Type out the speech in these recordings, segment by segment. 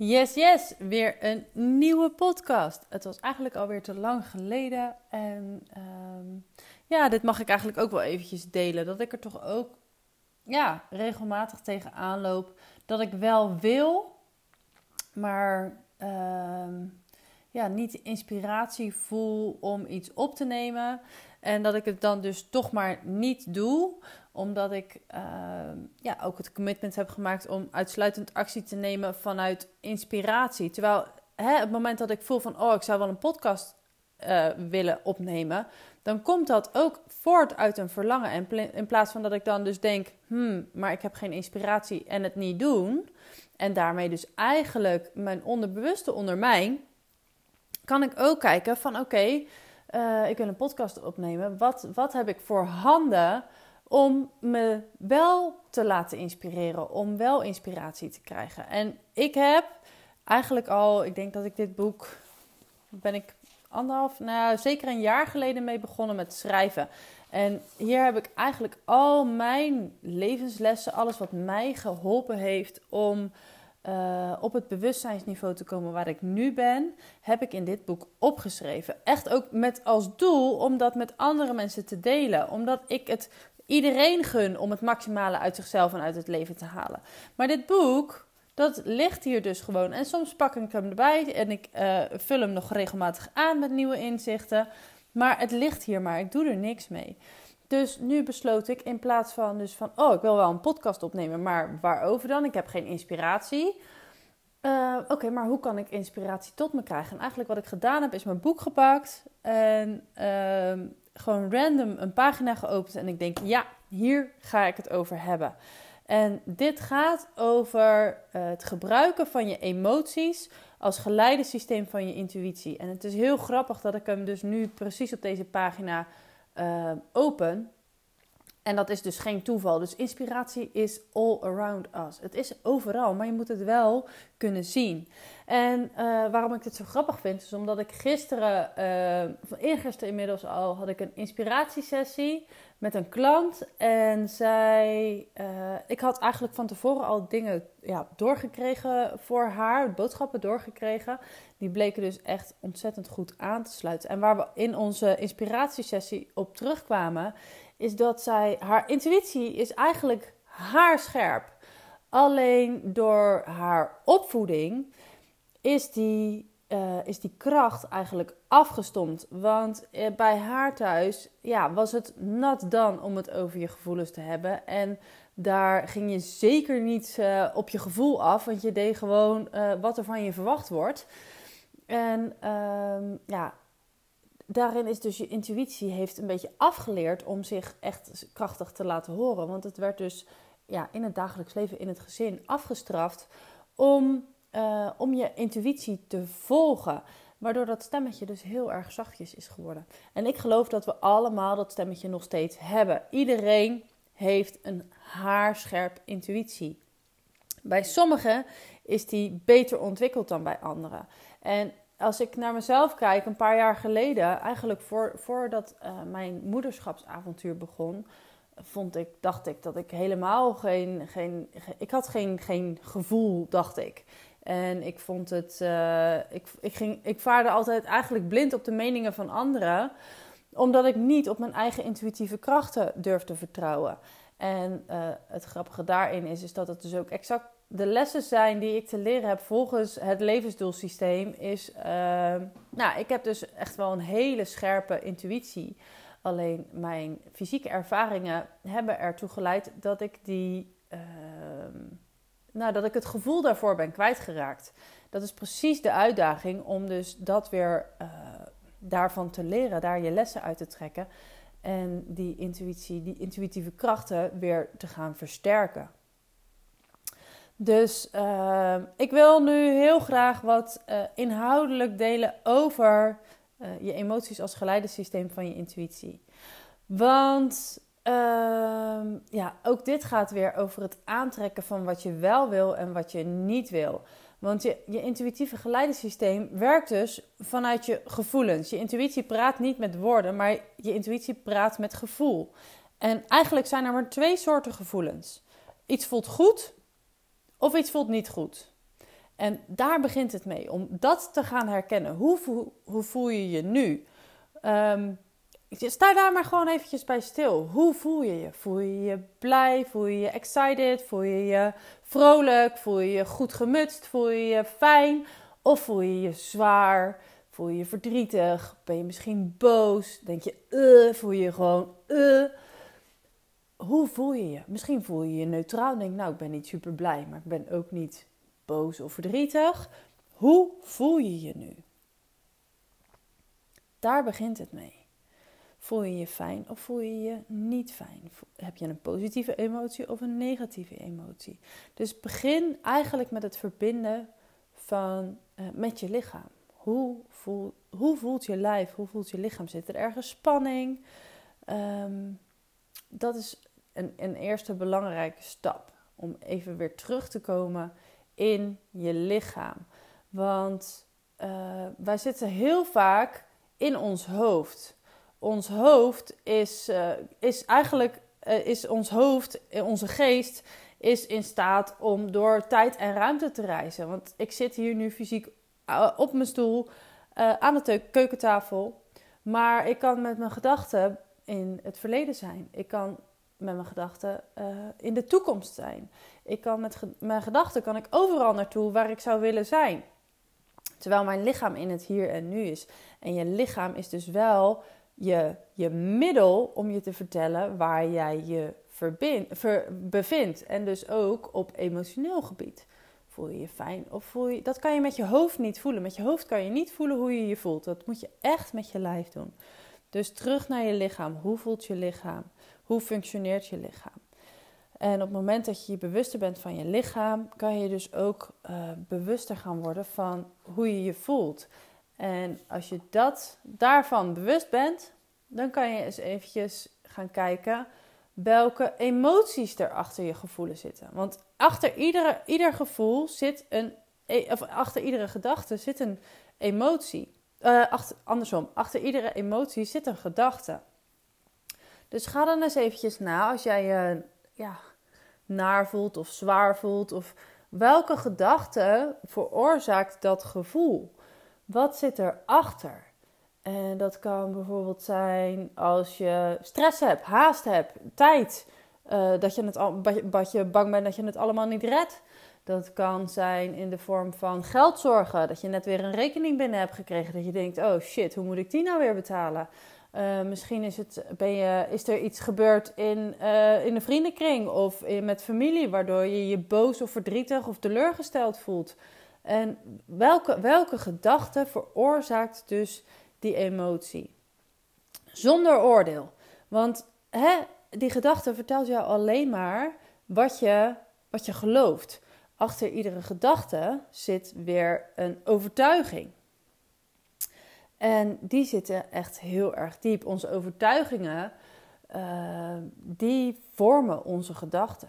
Yes, yes, weer een nieuwe podcast. Het was eigenlijk alweer te lang geleden. En ehm, ja, dit mag ik eigenlijk ook wel eventjes delen. Dat ik er toch ook ja, regelmatig tegenaan loop. Dat ik wel wil, maar ehm, ja, niet inspiratie voel om iets op te nemen. En dat ik het dan dus toch maar niet doe, omdat ik ehm, ja, ook het commitment heb gemaakt om uitsluitend actie te nemen vanuit inspiratie. Terwijl hè, het moment dat ik voel van, oh, ik zou wel een podcast uh, willen opnemen, dan komt dat ook voort uit een verlangen. En in plaats van dat ik dan dus denk, hmm, maar ik heb geen inspiratie en het niet doen. En daarmee dus eigenlijk mijn onderbewuste ondermijn, kan ik ook kijken van, oké, uh, ik wil een podcast opnemen. Wat, wat heb ik voor handen om me wel te laten inspireren, om wel inspiratie te krijgen? En ik heb eigenlijk al, ik denk dat ik dit boek, ben ik anderhalf, nou zeker een jaar geleden mee begonnen met schrijven. En hier heb ik eigenlijk al mijn levenslessen, alles wat mij geholpen heeft om uh, op het bewustzijnsniveau te komen waar ik nu ben, heb ik in dit boek opgeschreven. Echt ook met als doel om dat met andere mensen te delen. Omdat ik het iedereen gun om het maximale uit zichzelf en uit het leven te halen. Maar dit boek, dat ligt hier dus gewoon. En soms pak ik hem erbij en ik uh, vul hem nog regelmatig aan met nieuwe inzichten. Maar het ligt hier maar, ik doe er niks mee. Dus nu besloot ik in plaats van dus van, oh, ik wil wel een podcast opnemen, maar waarover dan? Ik heb geen inspiratie. Uh, Oké, maar hoe kan ik inspiratie tot me krijgen? En eigenlijk wat ik gedaan heb, is mijn boek gepakt en uh, gewoon random een pagina geopend. En ik denk, ja, hier ga ik het over hebben. En dit gaat over uh, het gebruiken van je emoties als geleidesysteem van je intuïtie. En het is heel grappig dat ik hem dus nu precies op deze pagina uh, open. En dat is dus geen toeval. Dus inspiratie is all around us. Het is overal, maar je moet het wel kunnen zien. En uh, waarom ik dit zo grappig vind, is omdat ik gisteren, van eergisteren inmiddels al, had ik een inspiratiesessie met een klant. En zij, uh, ik had eigenlijk van tevoren al dingen ja, doorgekregen voor haar, boodschappen doorgekregen. Die bleken dus echt ontzettend goed aan te sluiten. En waar we in onze inspiratiesessie op terugkwamen, is dat zij, haar intuïtie is eigenlijk haar scherp. Alleen door haar opvoeding is die, uh, is die kracht eigenlijk afgestomd. Want eh, bij haar thuis ja, was het nat dan om het over je gevoelens te hebben. En daar ging je zeker niet uh, op je gevoel af, want je deed gewoon wat er van je verwacht wordt. En uh, ja, daarin is dus je intuïtie heeft een beetje afgeleerd om zich echt krachtig te laten horen. Want het werd dus ja, in het dagelijks leven, in het gezin afgestraft om, uh, om je intuïtie te volgen. Waardoor dat stemmetje dus heel erg zachtjes is geworden. En ik geloof dat we allemaal dat stemmetje nog steeds hebben. Iedereen heeft een haarscherp intuïtie. Bij sommigen is die beter ontwikkeld dan bij anderen. En als ik naar mezelf kijk, een paar jaar geleden, eigenlijk voor, voordat uh, mijn moederschapsavontuur begon, vond ik, dacht ik dat ik helemaal geen, geen, ik had geen, geen gevoel, dacht ik. En ik vond het, uh, ik, ik, ging, ik vaarde altijd eigenlijk blind op de meningen van anderen, omdat ik niet op mijn eigen intuïtieve krachten durfde vertrouwen. En uh, het grappige daarin is, is dat het dus ook exact de lessen zijn die ik te leren heb volgens het levensdoelsysteem. Is, uh, nou, ik heb dus echt wel een hele scherpe intuïtie. Alleen mijn fysieke ervaringen hebben ertoe geleid dat ik die, uh, nou, dat ik het gevoel daarvoor ben kwijtgeraakt. Dat is precies de uitdaging om dus dat weer uh, daarvan te leren, daar je lessen uit te trekken. En die intuïtie, die intuïtieve krachten weer te gaan versterken. Dus uh, ik wil nu heel graag wat uh, inhoudelijk delen over uh, je emoties als geleidesysteem van je intuïtie. Want ehm, ja, ook dit gaat weer over het aantrekken van wat je wel wil en wat je niet wil. Want je, je intuïtieve geleidesysteem werkt dus vanuit je gevoelens. Je intuïtie praat niet met woorden, maar je intuïtie praat met gevoel. En eigenlijk zijn er maar twee soorten gevoelens. Iets voelt goed of iets voelt niet goed. En daar begint het mee, om dat te gaan herkennen. Hoe, hoe voel je je nu? Um, sta daar maar gewoon eventjes bij stil. Hoe voel je je? Voel je je blij? Voel je je excited? Voel je je vrolijk? Voel je je goed gemutst? Voel je je fijn? Of voel je je zwaar? Voel je je verdrietig? Ben je misschien boos? Denk je, voel je je gewoon, uh. Hoe voel je je? Misschien voel je je neutraal. Denk, nou, ik ben niet super blij, maar ik ben ook niet boos of verdrietig. Hoe voel je je nu? Daar begint het mee. Voel je je fijn of voel je je niet fijn? Heb je een positieve emotie of een negatieve emotie? Dus begin eigenlijk met het verbinden van, uh, met je lichaam. Hoe, voel, hoe voelt je lijf? Hoe voelt je lichaam? Zit er ergens spanning? Um, dat is een, een eerste belangrijke stap om even weer terug te komen in je lichaam. Want uh, wij zitten heel vaak in ons hoofd. Ons hoofd is, uh, is eigenlijk uh, is ons hoofd, onze geest, is in staat om door tijd en ruimte te reizen. Want ik zit hier nu fysiek op mijn stoel aan de keukentafel. Maar ik kan met mijn gedachten in het verleden zijn. Ik kan met mijn gedachten uh, in de toekomst zijn. Ik kan met mijn gedachten kan ik overal naartoe waar ik zou willen zijn. Terwijl mijn lichaam in het hier en nu is. En je lichaam is dus wel je, je middel om je te vertellen waar jij je bevindt. En dus ook op emotioneel gebied. Voel je je fijn of voel je... Dat kan je met je hoofd niet voelen. Met je hoofd kan je niet voelen hoe je je voelt. Dat moet je echt met je lijf doen. Dus terug naar je lichaam. Hoe voelt je lichaam? Hoe functioneert je lichaam? En op het moment dat je je bewuster bent van je lichaam, kan je dus ook uh, bewuster gaan worden van hoe je je voelt. En als je dat, daarvan bewust bent, dan kan je eens eventjes gaan kijken welke emoties er achter je gevoelens zitten. Want achter iedere, ieder gevoel zit een, e, of achter iedere gedachte zit een emotie. Uh, achter, andersom, achter iedere emotie zit een gedachte. Dus ga dan eens eventjes na als jij je ja, naar voelt of zwaar voelt. Of welke gedachte veroorzaakt dat gevoel? Wat zit erachter? En dat kan bijvoorbeeld zijn als je stress hebt, haast hebt, tijd. Uh, dat, je het al, dat je bang bent dat je het allemaal niet redt. Dat kan zijn in de vorm van geldzorgen. Dat je net weer een rekening binnen hebt gekregen. Dat je denkt, oh shit, hoe moet ik die nou weer betalen? Uh, misschien is, het, ben je, is er iets gebeurd in, uh, in een vriendenkring of in, met familie, waardoor je je boos of verdrietig of teleurgesteld voelt. En welke, welke gedachte veroorzaakt dus die emotie? Zonder oordeel. Want hè, die gedachte vertelt jou alleen maar wat je, wat je gelooft. Achter iedere gedachte zit weer een overtuiging. En die zitten echt heel erg diep. Onze overtuigingen, uh, die vormen onze gedachten.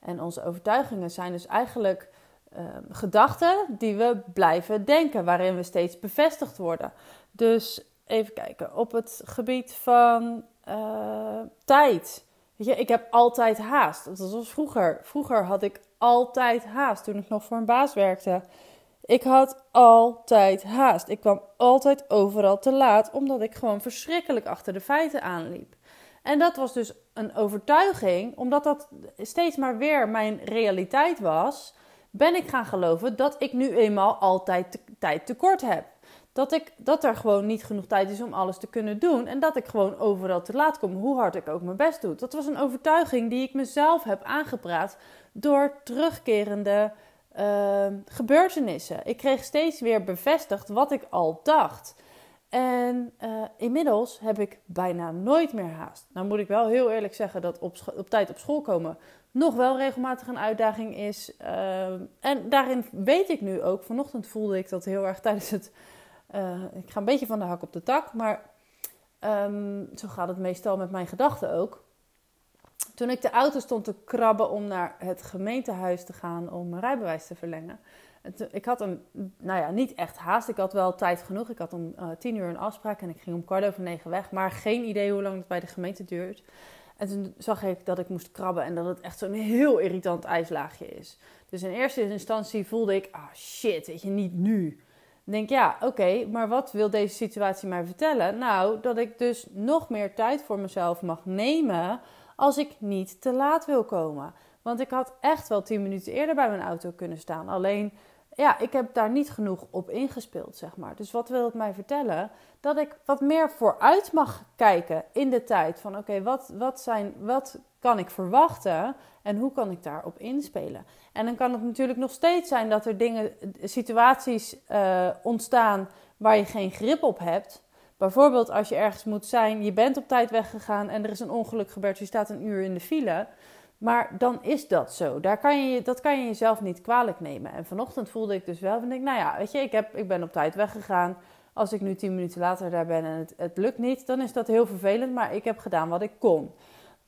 En onze overtuigingen zijn dus eigenlijk uh, gedachten die we blijven denken, waarin we steeds bevestigd worden. Dus even kijken, op het gebied van uh, tijd. Weet je, ik heb altijd haast. Dat was vroeger. Vroeger had ik altijd haast toen ik nog voor een baas werkte. Ik had altijd haast. Ik kwam altijd overal te laat, omdat ik gewoon verschrikkelijk achter de feiten aanliep. En dat was dus een overtuiging, omdat dat steeds maar weer mijn realiteit was, ben ik gaan geloven dat ik nu eenmaal altijd tijd tekort heb. Dat, ik, dat er gewoon niet genoeg tijd is om alles te kunnen doen. En dat ik gewoon overal te laat kom, hoe hard ik ook mijn best doe. Dat was een overtuiging die ik mezelf heb aangepraat door terugkerende Ehm, gebeurtenissen. Ik kreeg steeds weer bevestigd wat ik al dacht. En uh, inmiddels heb ik bijna nooit meer haast. Nou moet ik wel heel eerlijk zeggen dat op, tijd op school komen nog wel regelmatig een uitdaging is. Uh, en daarin weet ik nu ook, vanochtend voelde ik dat heel erg tijdens het... Uh, ik ga een beetje van de hak op de tak, maar um, zo gaat het meestal met mijn gedachten ook. Toen ik de auto stond te krabben om naar het gemeentehuis te gaan om mijn rijbewijs te verlengen. Ik had een, nou ja, niet echt haast. Ik had wel tijd genoeg. Ik had om uh, tien uur een afspraak en ik ging om kwart over negen weg. Maar geen idee hoe lang het bij de gemeente duurt. En toen zag ik dat ik moest krabben en dat het echt zo'n heel irritant ijslaagje is. Dus in eerste instantie voelde ik, ah shit, weet je, niet nu. Dan denk ja, oké, maar wat wil deze situatie mij vertellen? Nou, dat ik dus nog meer tijd voor mezelf mag nemen als ik niet te laat wil komen. Want ik had echt wel tien minuten eerder bij mijn auto kunnen staan. Alleen, ja, ik heb daar niet genoeg op ingespeeld, zeg maar. Dus wat wil het mij vertellen? Dat ik wat meer vooruit mag kijken in de tijd. Van oké, wat, wat, zijn, wat kan ik verwachten en hoe kan ik daarop inspelen? En dan kan het natuurlijk nog steeds zijn dat er dingen, situaties uh, ontstaan waar je geen grip op hebt. Bijvoorbeeld als je ergens moet zijn, je bent op tijd weggegaan en er is een ongeluk gebeurd, je staat een uur in de file. Maar dan is dat zo. Daar kan je, dat kan je jezelf niet kwalijk nemen. En vanochtend voelde ik dus wel van, denk, nou ja, weet je, ik, heb, ik ben op tijd weggegaan. Als ik nu tien minuten later daar ben en het, het lukt niet, dan is dat heel vervelend. Maar ik heb gedaan wat ik kon.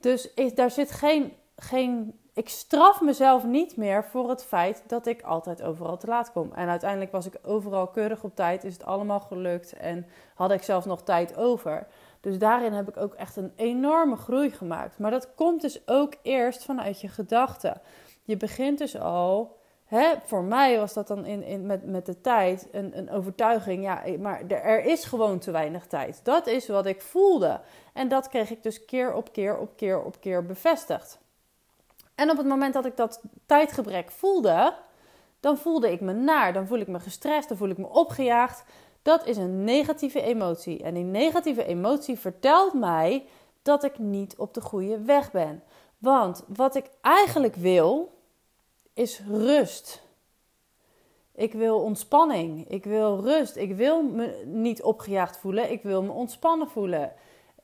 Dus daar zit geen, geen. Ik straf mezelf niet meer voor het feit dat ik altijd overal te laat kom. En uiteindelijk was ik overal keurig op tijd, is het allemaal gelukt en had ik zelfs nog tijd over. Dus daarin heb ik ook echt een enorme groei gemaakt. Maar dat komt dus ook eerst vanuit je gedachten. Je begint dus al. Hè, voor mij was dat dan in, in, met, met de tijd een, een overtuiging. Ja, maar er is gewoon te weinig tijd. Dat is wat ik voelde. En dat kreeg ik dus keer op keer op keer op keer bevestigd. En op het moment dat ik dat tijdgebrek voelde, dan voelde ik me naar. Dan voel ik me gestrest, dan voel ik me opgejaagd. Dat is een negatieve emotie. En die negatieve emotie vertelt mij dat ik niet op de goede weg ben. Want wat ik eigenlijk wil, is rust. Ik wil ontspanning. Ik wil rust. Ik wil me niet opgejaagd voelen. Ik wil me ontspannen voelen.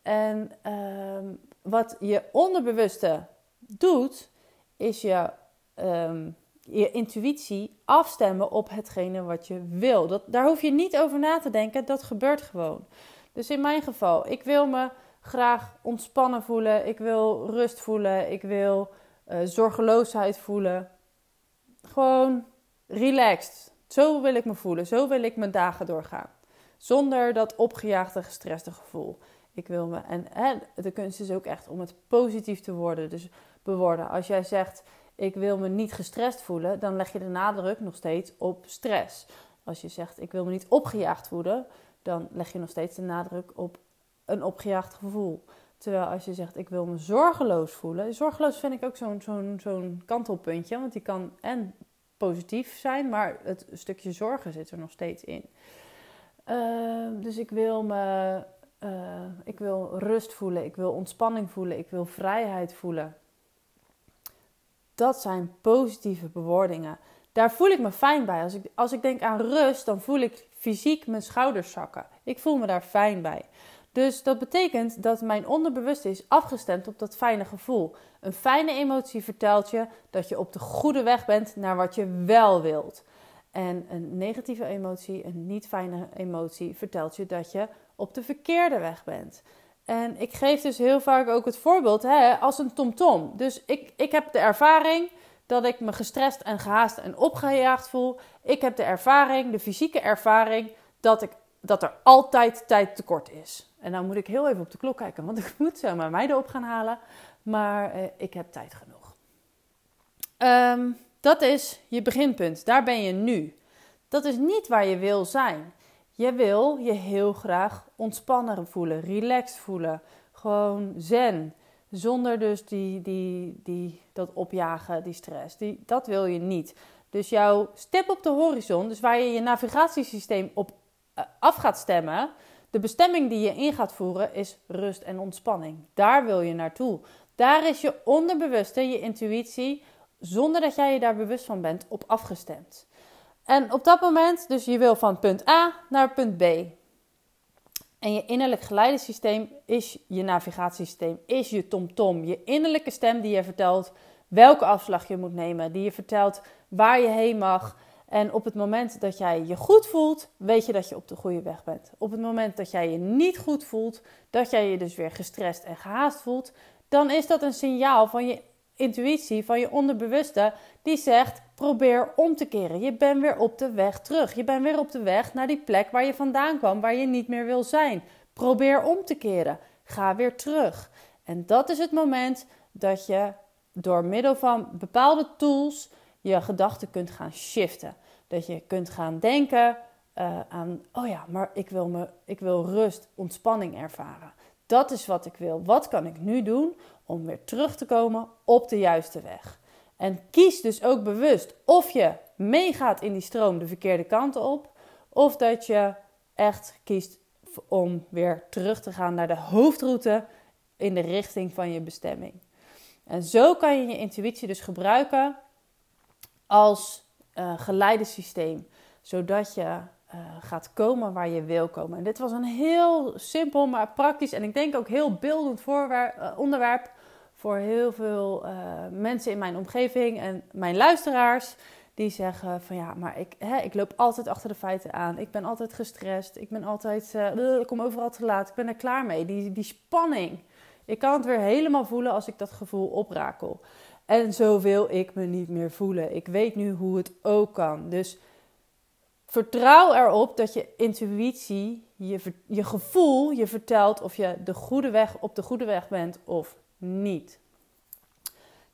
En ehm, wat je onderbewuste doet, is je um, je intuïtie afstemmen op hetgene wat je wil. Dat, daar hoef je niet over na te denken, dat gebeurt gewoon. Dus in mijn geval, ik wil me graag ontspannen voelen, ik wil rust voelen, ik wil uh, zorgeloosheid voelen. Gewoon relaxed. Zo wil ik me voelen, zo wil ik mijn dagen doorgaan. Zonder dat opgejaagde, gestreste gevoel. Ik wil me, en hè, de kunst is ook echt om het positief te worden. Dus Als jij zegt, ik wil me niet gestrest voelen, dan leg je de nadruk nog steeds op stress. Als je zegt ik wil me niet opgejaagd voelen, dan leg je nog steeds de nadruk op een opgejaagd gevoel. Terwijl als je zegt ik wil me zorgeloos voelen, zorgeloos vind ik ook zo'n zo'n zo'n kantelpuntje, want die kan en positief zijn, maar het stukje zorgen zit er nog steeds in. Ehm, dus ik wil me, uh, ik wil rust voelen, ik wil ontspanning voelen, ik wil vrijheid voelen. Dat zijn positieve bewoordingen. Daar voel ik me fijn bij. Als ik, als ik denk aan rust, dan voel ik fysiek mijn schouders zakken. Ik voel me daar fijn bij. Dus dat betekent dat mijn onderbewuste is afgestemd op dat fijne gevoel. Een fijne emotie vertelt je dat je op de goede weg bent naar wat je wel wilt. En een negatieve emotie, een niet fijne emotie, vertelt je dat je op de verkeerde weg bent. En ik geef dus heel vaak ook het voorbeeld hè, als een tomtom. Dus ik, ik heb de ervaring dat ik me gestrest en gehaast en opgejaagd voel. Ik heb de ervaring, de fysieke ervaring, dat, ik, dat er altijd tijd tekort is. En dan moet ik heel even op de klok kijken, want ik moet zo mijn meiden op gaan halen. Maar eh, ik heb tijd genoeg. Ehm, dat is je beginpunt. Daar ben je nu. Dat is niet waar je wil zijn. Je wil je heel graag ontspannen voelen, relaxed voelen, gewoon zen. Zonder dus die, die, die, dat opjagen, die stress. Die, dat wil je niet. Dus jouw stip op de horizon, dus waar je je navigatiesysteem op eh, af gaat stemmen, de bestemming die je in gaat voeren is rust en ontspanning. Daar wil je naartoe. Daar is je onderbewuste, je intuïtie, zonder dat jij je daar bewust van bent, op afgestemd. En op dat moment, dus je wil van punt A naar punt B. En je innerlijk geleidesysteem is je navigatiesysteem, is je tomtom, -tom, je innerlijke stem die je vertelt welke afslag je moet nemen, die je vertelt waar je heen mag. En op het moment dat jij je goed voelt, weet je dat je op de goede weg bent. Op het moment dat jij je niet goed voelt, dat jij je dus weer gestrest en gehaast voelt, dan is dat een signaal van je intuïtie, van je onderbewuste, die zegt: probeer om te keren. Je bent weer op de weg terug. Je bent weer op de weg naar die plek waar je vandaan kwam, waar je niet meer wil zijn. Probeer om te keren. Ga weer terug. En dat is het moment dat je door middel van bepaalde tools je gedachten kunt gaan shiften. Dat je kunt gaan denken uh, aan, oh ja, maar ik wil, me, ik wil rust, ontspanning ervaren. Dat is wat ik wil. Wat kan ik nu doen om weer terug te komen op de juiste weg? En kies dus ook bewust of je meegaat in die stroom de verkeerde kant op, of dat je echt kiest om weer terug te gaan naar de hoofdroute in de richting van je bestemming. En zo kan je je intuïtie dus gebruiken als uh, geleidesysteem, zodat je uh, gaat komen waar je wil komen. En dit was een heel simpel, maar praktisch en ik denk ook heel beeldend voorwerp, uh, onderwerp voor heel veel mensen in mijn omgeving en mijn luisteraars. Die zeggen van ja, maar ik, hè, ik loop altijd achter de feiten aan. Ik ben altijd gestrest. Ik ben altijd, ik kom overal te laat. Ik ben er klaar mee. Die, die spanning. Ik kan het weer helemaal voelen als ik dat gevoel oprakel. En zo wil ik me niet meer voelen. Ik weet nu hoe het ook kan. Dus vertrouw erop dat je intuïtie, je, je gevoel je vertelt of je de goede weg, op de goede weg bent of niet.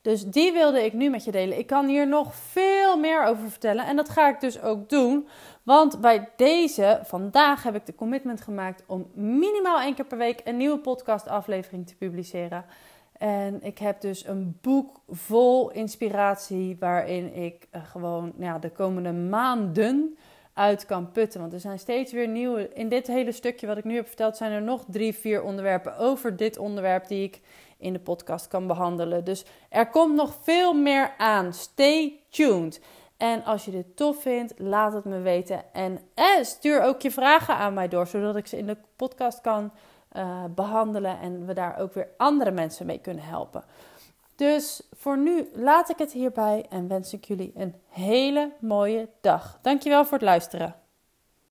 Dus die wilde ik nu met je delen. Ik kan hier nog veel meer over vertellen en dat ga ik dus ook doen. Want bij deze vandaag heb ik de commitment gemaakt om minimaal één keer per week een nieuwe podcastaflevering te publiceren. En ik heb dus een boek vol inspiratie waarin ik uh, gewoon nou ja, de komende maanden uit kan putten. Want er zijn steeds weer nieuwe. In dit hele stukje wat ik nu heb verteld, zijn er nog drie, vier onderwerpen over dit onderwerp die ik in de podcast kan behandelen. Dus er komt nog veel meer aan. Stay tuned. En als je dit tof vindt, laat het me weten. En eh, stuur ook je vragen aan mij door, zodat ik ze in de podcast kan uh, behandelen en we daar ook weer andere mensen mee kunnen helpen. Dus voor nu laat ik het hierbij en wens ik jullie een hele mooie dag. Dankjewel voor het luisteren.